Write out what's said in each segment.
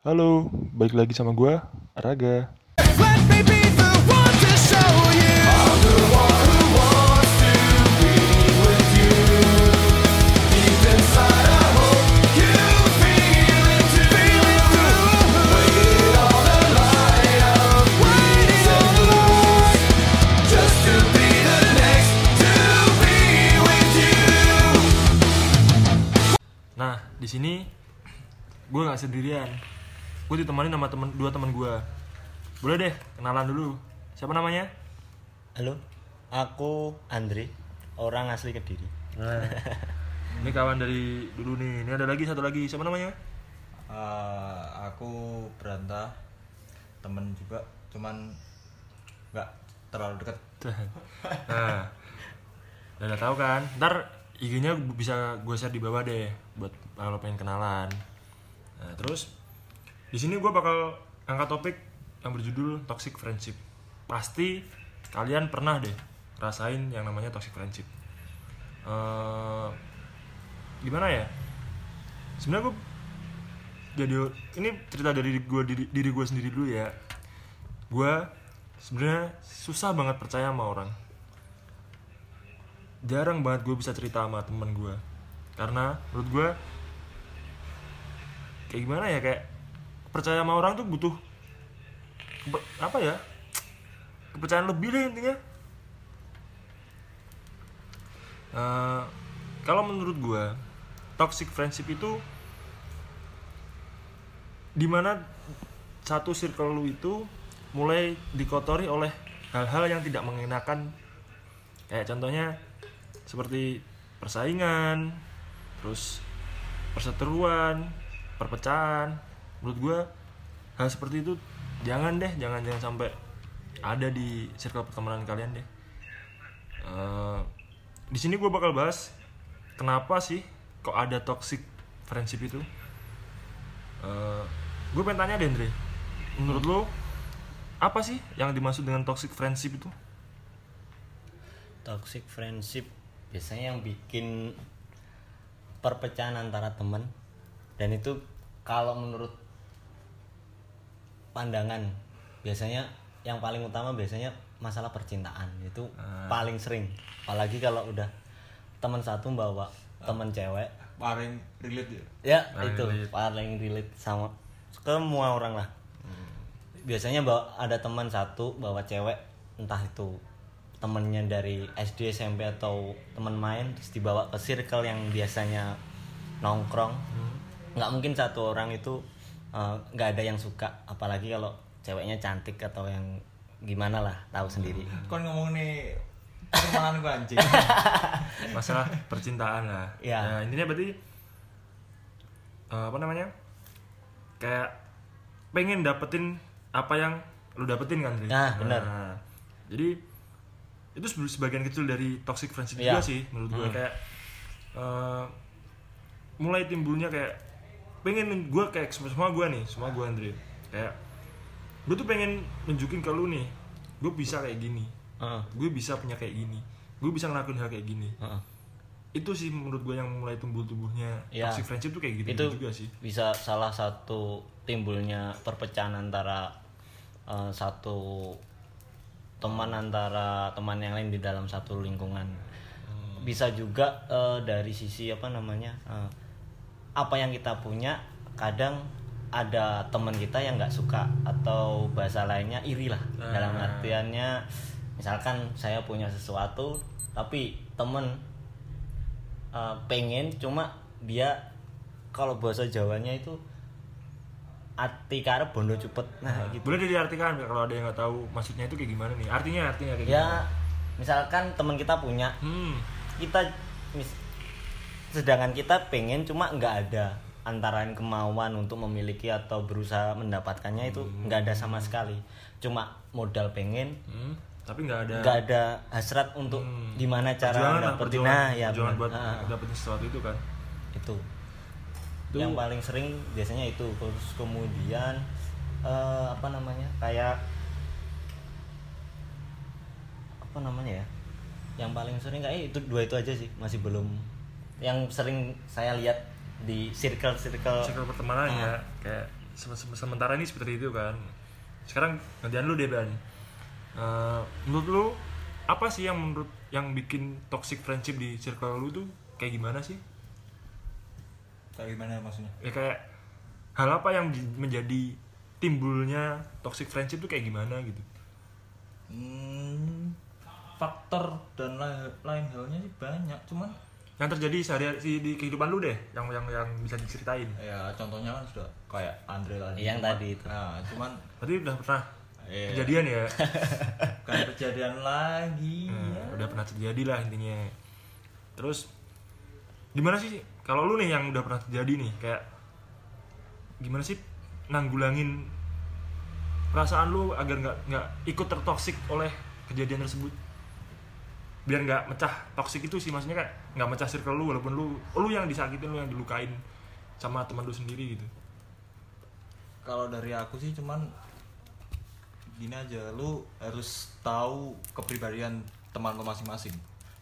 Halo, balik lagi sama gua, Raga. Nah, di sini gue nggak sendirian. Gue ditemani sama temen, dua teman gue. Boleh deh, kenalan dulu. Siapa namanya? Halo, aku Andre, orang asli Kediri. Nah, ini kawan dari dulu nih. Ini ada lagi satu lagi. Siapa namanya? Eh, aku berantah temen juga cuman nggak terlalu deket Nah, udah tahu kan? Ntar IG-nya bisa gue share di bawah deh buat kalau pengen kenalan. Nah, terus di sini gue bakal angkat topik yang berjudul toxic friendship. Pasti kalian pernah deh rasain yang namanya toxic friendship. Eh, gimana ya? Sebenarnya gue jadi ini cerita dari gue diri, diri gue sendiri dulu ya. Gue sebenarnya susah banget percaya sama orang jarang banget gue bisa cerita sama temen gue karena menurut gue kayak gimana ya kayak percaya sama orang tuh butuh apa ya kepercayaan lebih deh intinya. Eh, kalau menurut gue toxic friendship itu di mana satu circle lu itu mulai dikotori oleh hal-hal yang tidak mengenakan. Kayak contohnya seperti persaingan terus perseteruan perpecahan menurut gue hal seperti itu jangan deh jangan jangan sampai ada di circle pertemanan kalian deh. Eh, di sini gue bakal bahas kenapa sih kok ada toxic friendship itu? Eh, gue pengen tanya deh Andre. Menurut lo apa sih yang dimaksud dengan toxic friendship itu? Toxic friendship biasanya yang bikin perpecahan antara teman dan itu kalau menurut pandangan. Biasanya yang paling utama biasanya masalah percintaan itu paling sering. Apalagi kalau udah teman satu bawa teman cewek. Paling relate ya? Ya Paling itu. relate. paling relate sama semua orang lah. Biasanya bawa ada teman satu bawa cewek entah itu temennya dari SD SMP atau teman main terus dibawa ke circle yang biasanya nongkrong. Nggak mungkin satu orang itu eh, nggak ada yang suka apalagi kalau ceweknya cantik atau yang gimana lah tahu sendiri kon ngomong nih pertemanan gue anjing masalah percintaan lah Ya. Nah, intinya berarti eh, apa namanya kayak pengen dapetin apa yang lu dapetin kan? Nah, benar. Nah, jadi itu sebagian kecil dari toxic friendship Iya. juga sih menurut gue kayak eh, mulai timbulnya kayak pengen gue kayak semua semua gue nih semua gue Andre. Kayak gue tuh pengen nunjukin ke lu nih gue bisa kayak gini. Heeh, gue bisa punya kayak gini. Gue bisa ngelakuin hal kayak gini. Heeh. itu sih menurut gue yang mulai tumbuh-tumbuhnya Iya. toxic friendship tuh kayak gitu itu juga sih. bisa salah satu timbulnya perpecahan antara eh, satu teman antara teman yang lain di dalam satu lingkungan. Bisa juga eh, dari sisi apa namanya eh, apa yang kita punya kadang ada teman kita yang nggak suka atau bahasa lainnya iri lah dalam artiannya misalkan saya punya sesuatu tapi temen uh, pengen cuma dia kalau bahasa Jawanya itu ati karep bondo cepet. Nah gitu. Boleh diartikan kalau ada yang nggak tahu maksudnya itu kayak gimana nih? Artinya artinya kayak ya gimana? misalkan teman kita punya. Hmm. Kita mis- sedangkan kita pengen cuma nggak ada antara kemauan untuk memiliki atau berusaha mendapatkannya itu nggak ada sama sekali. Cuma modal pengen hmm, tapi nggak ada nggak ada hasrat untuk Hmm. gimana cara dapetin. nah ya perjuangan buat Ah, dapetin sesuatu itu kan. Itu. Itu- yang paling sering biasanya itu. Terus kemudian eh, apa namanya kayak apa namanya ya? Yang paling sering kayak itu dua itu aja sih. Masih belum yang sering saya lihat di circle circle circle pertemanan ya Ah. kayak se- se- sementara ini seperti itu kan. Sekarang gantian lu deh ban Eh, menurut lu apa sih yang menurut yang bikin toxic friendship di circle lu tuh kayak gimana sih? Kayak gimana maksudnya? Ya kayak hal apa yang di- menjadi timbulnya toxic friendship tuh kayak gimana gitu? Hmm, faktor dan lain, lain halnya sih banyak cuman yang terjadi sehari-hari di kehidupan lu deh yang yang yang bisa diceritain ya contohnya kan sudah kayak Andre tadi Yang Cuman- tadi itu. nah cuman berarti udah pernah Iya. kejadian ya kan kejadian lagi Nah, ya. udah pernah terjadi lah intinya terus gimana sih kalau lu nih yang udah pernah terjadi nih kayak gimana sih nanggulangin perasaan lu agar nggak nggak ikut tertoksik oleh kejadian tersebut biar nggak mecah toksik itu sih maksudnya kayak nggak mecah circle lu walaupun lu lu yang disakitin lu yang dilukain sama teman lu sendiri gitu. Kalau dari aku sih cuman gini aja lu harus tahu kepribadian teman lu masing-masing.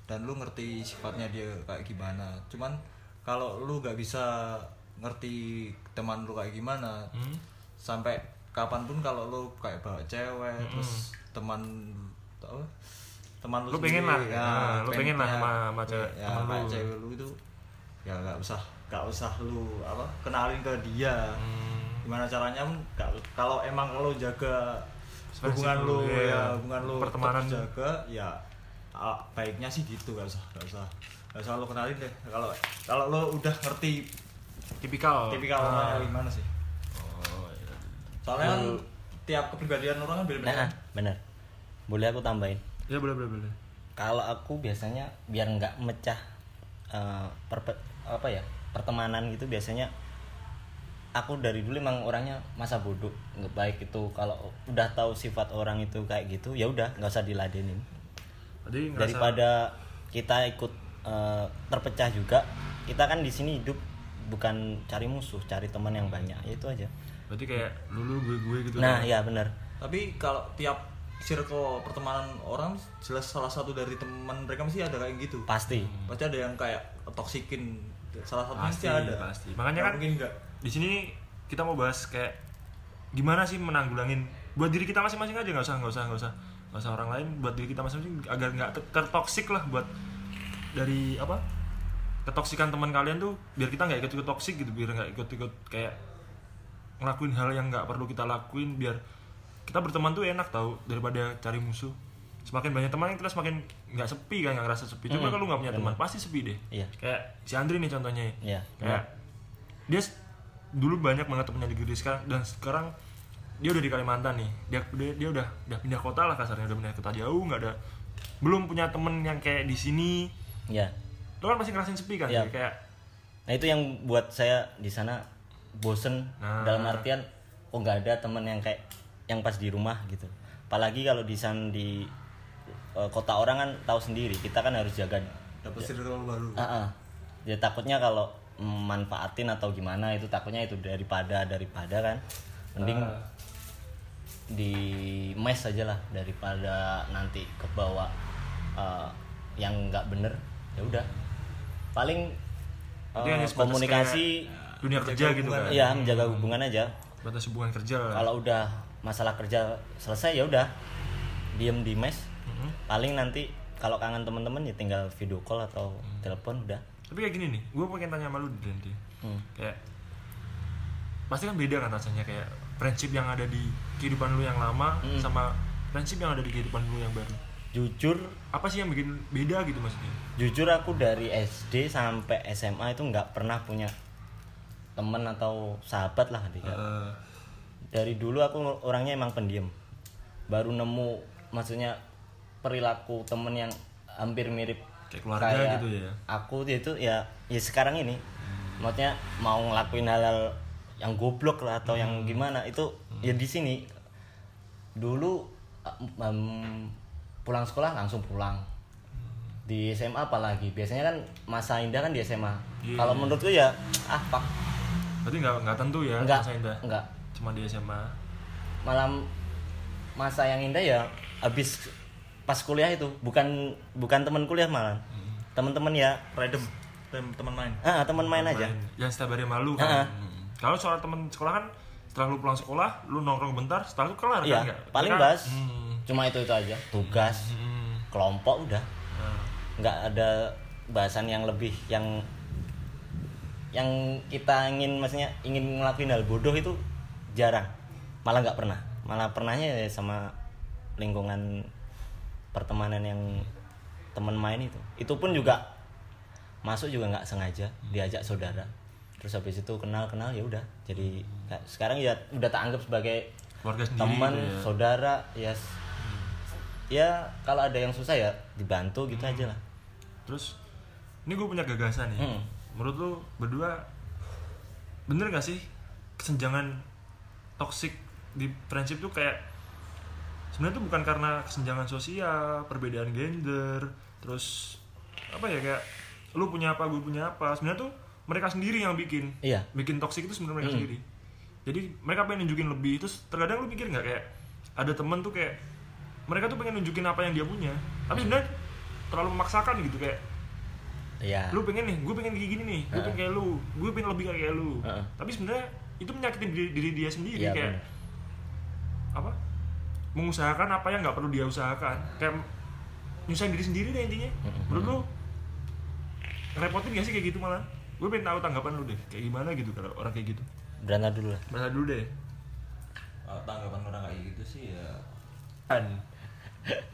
Dan lu ngerti sifatnya dia kayak gimana. Cuman kalau lu gak bisa ngerti teman lu kayak gimana Hmm? sampai kapan pun kalau lu kayak bawa cewek terus teman apa teman lu, Lu pengen lah, nah, lu pengen lah punya- sama- sama cewek- ya, teman lu. cewek lu itu ya nggak usah nggak usah lu apa kenalin ke dia Hmm. gimana caranya pun nggak- kalau emang lo jaga Friendship hubungan lu, iya. ya hubungan lo Pertemanan. tetap jaga ya ah, baiknya sih gitu gak usah gak usah gak usah lo kenalin deh kalau kalau lo udah ngerti tipikal tipikal Ah. orangnya gimana sih Oh, iya. soalnya kan tiap kepribadian orang kan beda-beda Nah, kan? bener. Boleh aku tambahin? Ya boleh boleh boleh. Kalau aku biasanya biar nggak mecah eh, perpe- apa ya pertemanan gitu biasanya aku dari dulu emang orangnya masa bodoh nggak baik itu kalau udah tahu sifat orang itu kayak gitu ya udah nggak usah diladenin. Jadi ngerasa- daripada kita ikut eh, terpecah juga kita kan di sini hidup bukan cari musuh cari teman yang banyak ya itu aja. Berarti kayak lulu gue gue gitu nah kan? ya benar tapi kalau tiap circle pertemanan orang jelas salah satu dari teman mereka mesti ada kayak gitu. Pasti. Pasti ada yang kayak toksikin salah satu Pasti, mesti ada. pasti. Makanya kan- mungkin enggak di sini kita mau bahas kayak gimana sih menanggulangin buat diri kita masing-masing aja nggak usah nggak usah nggak usah. Nggak usah orang lain buat diri kita masing-masing agar nggak ter- tertoksik lah buat dari apa ketoksikan teman kalian tuh biar kita nggak ikut-ikut toksik gitu biar nggak ikut-ikut kayak ngelakuin hal yang nggak perlu kita lakuin biar kita berteman tuh enak tau daripada cari musuh. Semakin banyak teman kita semakin nggak sepi kan nggak ngerasa sepi. Coba Mm, kalau nggak punya teman pasti sepi deh. Iya. kayak si Andri nih contohnya. Iya. kayak dia s- dulu banyak banget temennya di Gede sekarang dan sekarang dia udah di Kalimantan nih. Dia dia, dia udah udah pindah kota lah kasarnya udah pindah kota jauh nggak ada belum punya temen yang kayak di sini. Ya lo kan masih ngerasain sepi kan? Iya. kayak Nah itu yang buat saya di sana bosen Nah. dalam artian oh nggak ada temen yang kayak yang pas di rumah gitu. Apalagi kalau di sana di eh, kota orang kan tahu sendiri kita kan harus jaga. dapat circle baru Ah, ah. Ya takutnya kalau manfaatin atau gimana itu takutnya itu daripada daripada kan mending Ah. di mes aja lah daripada nanti kebawa eh, yang nggak bener ya udah paling sebatas komunikasi dunia kerja gitu kan ya menjaga hubungan aja batas hubungan kerja lah. kalau udah masalah kerja selesai ya udah diem di mes Mhm. paling nanti kalau kangen teman-teman ya tinggal video call atau Hmm. telepon udah tapi kayak gini nih gue pengen tanya sama lu nanti Hmm. kayak pasti kan beda kan rasanya kayak prinsip yang ada di kehidupan lu yang lama Hmm. sama prinsip yang ada di kehidupan lu yang baru jujur apa sih yang bikin beda gitu maksudnya jujur aku dari SD sampai SMA itu nggak pernah punya temen atau sahabat lah Dika. Eh, dari dulu aku orangnya emang pendiam. Baru nemu maksudnya perilaku temen yang hampir mirip Kayak keluarga gitu ya? aku itu ya ya sekarang ini. Maksudnya mau ngelakuin hal-hal yang goblok lah atau yang gimana itu ya di sini. Dulu em, pulang sekolah langsung pulang. Di SMA apalagi. Biasanya kan masa indah kan di SMA Iya. kalau menurutku ya ah pak berarti nggak nggak tentu ya masa indah? enggak cuma di SMA malam masa yang indah ya habis pas kuliah itu bukan bukan teman kuliah malah teman-teman ya random tem- teman main ah teman main aja yang setiap hari malu Ah. kan Hmm. kalau soal teman sekolah kan setelah lu pulang sekolah lu nongkrong bentar setelah itu kelar Iya, kan nggak? paling Mereka- bahas. Hmm. Cuma itu itu aja, tugas, Hmm. kelompok udah. Nggak ada bahasan yang lebih yang yang kita ingin maksudnya ingin ngelakuin hal bodoh itu jarang. Malah nggak pernah. Malah pernahnya ya sama lingkungan pertemanan yang teman main itu. Itu pun juga masuk juga nggak sengaja diajak saudara. Terus habis itu kenal kenal ya udah. Jadi sekarang ya udah tak anggap sebagai keluarga teman gitu ya. saudara ya ya kalau ada yang susah ya dibantu gitu Hmm. aja lah. Terus ini gue punya gagasan nih. Hmm. menurut lu berdua bener gak sih kesenjangan toxic di friendship tuh kayak sebenarnya tuh bukan karena kesenjangan sosial perbedaan gender terus apa ya kayak lu punya apa gue punya apa. Sebenarnya tuh mereka sendiri yang bikin. Iya. bikin toxic itu sebenarnya mereka Hmm. sendiri. Jadi mereka pengen nunjukin lebih. Terus terkadang lu mikir nggak kayak ada temen tuh kayak mereka tuh pengen nunjukin apa yang dia punya. Tapi sebenarnya terlalu memaksakan gitu kayak ya lu pengen nih gue pengen kayak gini nih. Gue pengen kayak lu. Gue pengen lebih kayak lu. Heeh. tapi sebenarnya itu menyakitin diri, diri dia sendiri Iya, kayak bener. apa? Mengusahakan apa yang nggak perlu dia usahakan. Kayak nyusahin diri sendiri deh intinya. Menurut lu repotin gak sih kayak gitu malah? Gue pengen tahu tanggapan lu deh kayak gimana gitu kalau orang kayak gitu. Berangkat dulu lah. Bahasa dulu deh. Kalau tanggapan orang kayak gitu sih ya kan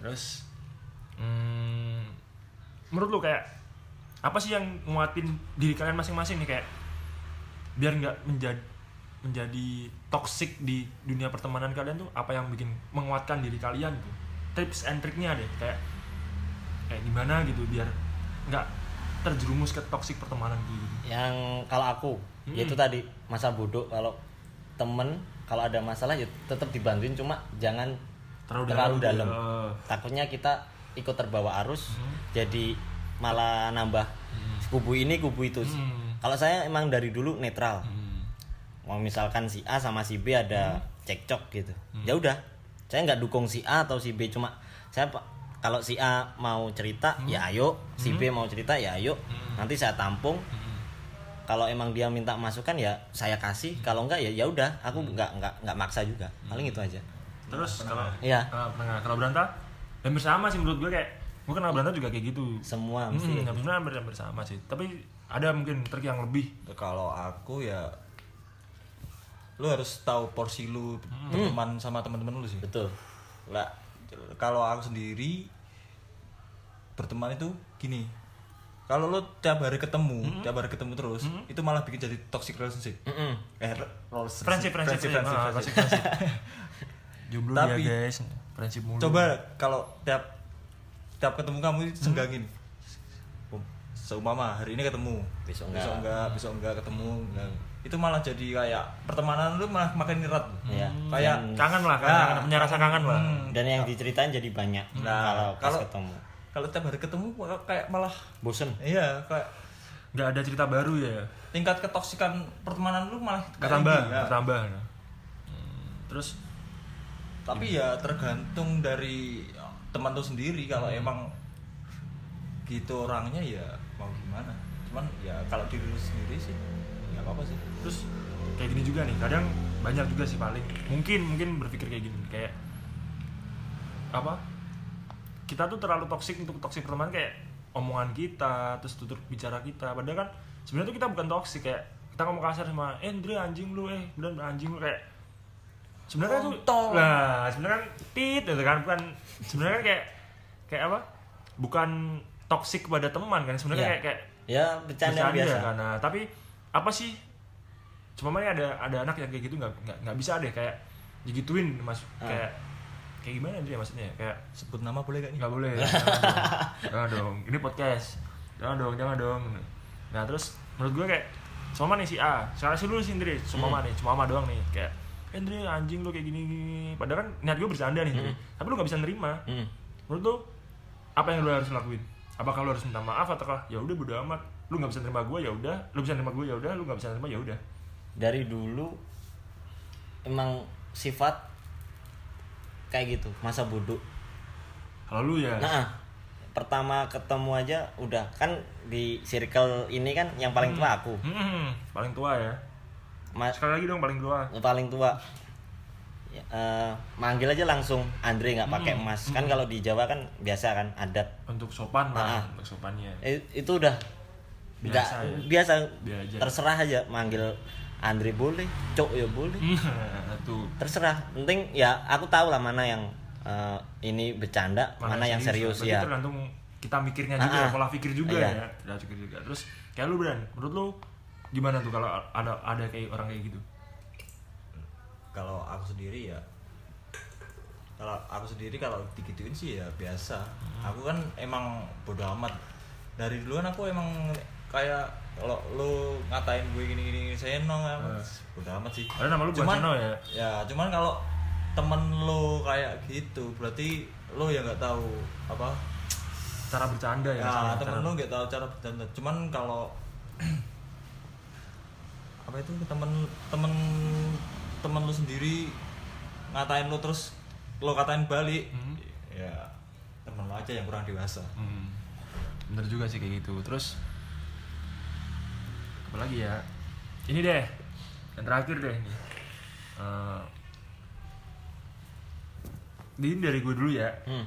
terus hmm, menurut lu kayak apa sih yang nguatin diri kalian masing-masing nih? Kayak biar nggak menjadi menjadi toxic di dunia pertemanan kalian tuh apa yang bikin menguatkan diri kalian gitu tips and triknya deh kayak kayak gimana gitu biar nggak terjerumus ke toxic pertemanan gitu yang kalau aku Hmm. yaitu tadi masa bodoh kalau temen kalau ada masalah ya tetap dibantuin cuma jangan Terlalu terlalu, dalam dalam, gitu ya. takutnya kita ikut terbawa arus Hmm. jadi malah nambah kubu ini kubu itu Hmm. kalau saya emang dari dulu netral Hmm. Mau misalkan si A sama si B ada cekcok gitu. Ya udah saya nggak dukung si A atau si B cuma saya kalau si A mau cerita ya ayo. Si B mau cerita ya ayo. Nanti saya tampung. Kalau emang dia minta masukan ya saya kasih. Kalau enggak ya ya udah. Aku nggak nggak nggak maksa juga. Paling itu aja. Terus kalau Iya. kalau berantah hampir sama sih menurut gue kayak gue kenal berantah juga kayak gitu. Semua mesti. Hmm, hampir hampir hampir sama sih. Tapi ada mungkin trik yang lebih. Kalau aku ya lu harus tahu porsi lu Hmm. berteman sama teman-teman lu sih betul lah kalau aku sendiri berteman itu gini kalau lu tiap hari ketemu Hmm. tiap hari ketemu terus itu malah bikin jadi toxic relationship Mm-mm. eh re- relationship friendship friendship friendship, friendship, ah, friendship. friendship, friendship. jomblo Tapi- dia guys friendship mulu coba kalau tiap tiap ketemu kamu Hmm. itu senggangin seumpama hari ini ketemu Besok besok enggak. enggak besok enggak ketemu enggak. Itu malah jadi kayak pertemanan lu malah makin erat. Iya. kayak Dan- kangen lah Nah. kangen, punya rasa kangen lah. Hmm. dan yang diceritain jadi banyak Nah, kalau pas kalau- ketemu. kalau tiap hari ketemu kayak malah bosen. Iya kayak nggak ada cerita baru ya? tingkat ketoksikan pertemanan lu malah kayak bertambah tinggi, ya. bertambah. Hmm, terus tapi ya tergantung dari teman tuh sendiri. Kalau Hmm. emang gitu orangnya ya mau gimana. Cuman ya kalau diri lu sendiri sih nggak apa-apa sih terus kayak gini juga nih kadang banyak juga sih paling. Mungkin mungkin berpikir kayak gini kayak apa? Kita tuh terlalu toksik untuk toksik pertemanan kayak omongan kita terus tutur bicara kita. Padahal kan sebenarnya tuh kita bukan toksik kayak kita ngomong kasar sama eh Andre anjing lu eh bener anjing lu? Kayak sebenarnya tuh lah sebenarnya kan tit gitu kan bukan sebenarnya kan kayak kayak apa? Bukan toksik kepada teman kan sebenarnya Iya. kayak kayak ya bercanda, bercanda biasa. kan. Nah, tapi apa sih cuma mana ada ada anak yang kayak gitu nggak nggak nggak bisa deh kayak digituin mas. Ah. kayak kayak gimana dia maksudnya? Kayak sebut nama boleh gak nih? Nggak boleh. Jangan dong. jangan dong ini podcast. Jangan dong jangan dong. Nah terus menurut gue kayak cuma nih si A? Sekarang sih dulu sendiri cuma Hmm. nih? Cuma ama doang nih. Kayak "Eh, Andre anjing lu kayak gini, gini padahal kan niat gue bercanda nih Andre. tapi lu nggak bisa nerima. Hmm. menurut lu apa yang lu harus lakuin? Apakah lu harus minta maaf ataukah ya udah bodo amat. Lu nggak bisa nerima gue ya udah. Lu bisa nerima gue ya udah. Lu nggak bisa nerima ya udah dari dulu emang sifat kayak gitu masa bodoh. Kalau lu ya? Nah pertama ketemu aja udah. Kan di circle ini kan yang paling tua aku. Hmm, paling tua ya? Ma- sekali lagi dong paling tua. Paling tua. Ya, eh, manggil aja langsung. Andre nggak pakai Hmm, mas kan kalau di Jawa kan biasa kan adat. Untuk sopan lah Ah. untuk sopannya. itu udah Biasa nggak ya? biasa. Biar aja. terserah aja manggil Andre boleh cok ya boleh. Tuh. Terserah penting ya aku tahu lah mana yang eh, ini bercanda mana, yang serius. Berarti ya. tergantung kita mikirnya juga Ah, ah. pola pikir juga Iya. ya. Pola pikir juga. Terus kayak lu Bran menurut lu gimana tuh kalau ada ada kayak orang kayak gitu? Kalau aku sendiri ya kalau aku sendiri kalau digituin sih ya biasa. Aku kan emang bodo amat. Dari dulu kan aku emang kayak kalau lu ngatain gue gini gini, gini saya nong bodo amat sih Padahal nama lu bukan Seno ya? ya cuman kalau temen lu kayak gitu berarti lu ya nggak tahu apa cara bercanda ya, ya temen cara- lu nggak tahu cara bercanda cuman kalau apa itu temen temen temen lu sendiri ngatain lu terus lu katain balik Hmm. ya temen lu aja yang kurang dewasa Hmm. Bener juga sih kayak gitu. Terus apa lagi ya? Ini deh, yang terakhir deh nih. Eh, ini dari gue dulu ya. Hmm.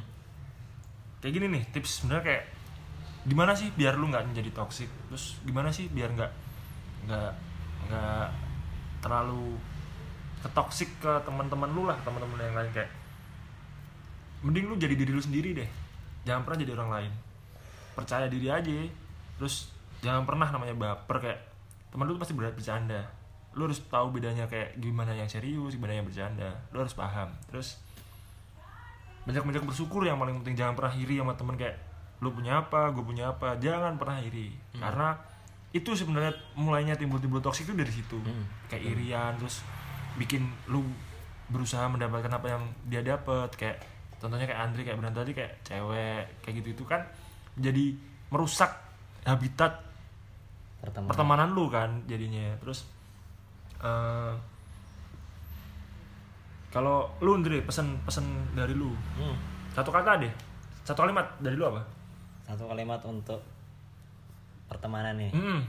Kayak gini nih, tips sebenarnya kayak gimana sih biar lu nggak menjadi toxic? Terus gimana sih biar nggak nggak nggak terlalu ketoksik ke teman-teman lu lah, teman-teman yang lain kayak mending lu jadi diri lu sendiri deh jangan pernah jadi orang lain percaya diri aja terus jangan pernah namanya baper kayak teman lu tuh pasti berat bercanda. Lu harus tahu bedanya kayak gimana yang serius gimana yang bercanda. Lu harus paham. Terus banyak banyak bersyukur yang paling penting. Jangan pernah iri sama temen kayak lu punya apa gue punya apa. Jangan pernah iri. Karena itu sebenarnya mulainya timbul-timbul toksik itu dari situ. Kayak irian terus bikin lu berusaha mendapatkan apa yang dia dapat kayak contohnya kayak Andri kayak Bran tadi kayak cewek kayak gitu itu kan jadi merusak habitat pertemanan. Pertemanan lu kan jadinya. Terus eh kalau lu Andre pesen pesen dari lu. Hmm. satu kata deh. Satu kalimat dari lu apa? Satu kalimat untuk pertemanan nih. Hmm.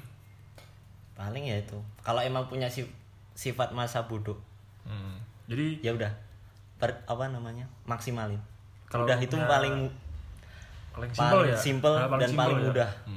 paling ya itu. Kalau emang punya si- sifat masa bodoh. Hmm. jadi ya udah. Apa namanya? Maksimalin. Kalau udah itu paling paling paling simple ya? simple Nah, dan simple paling ya. mudah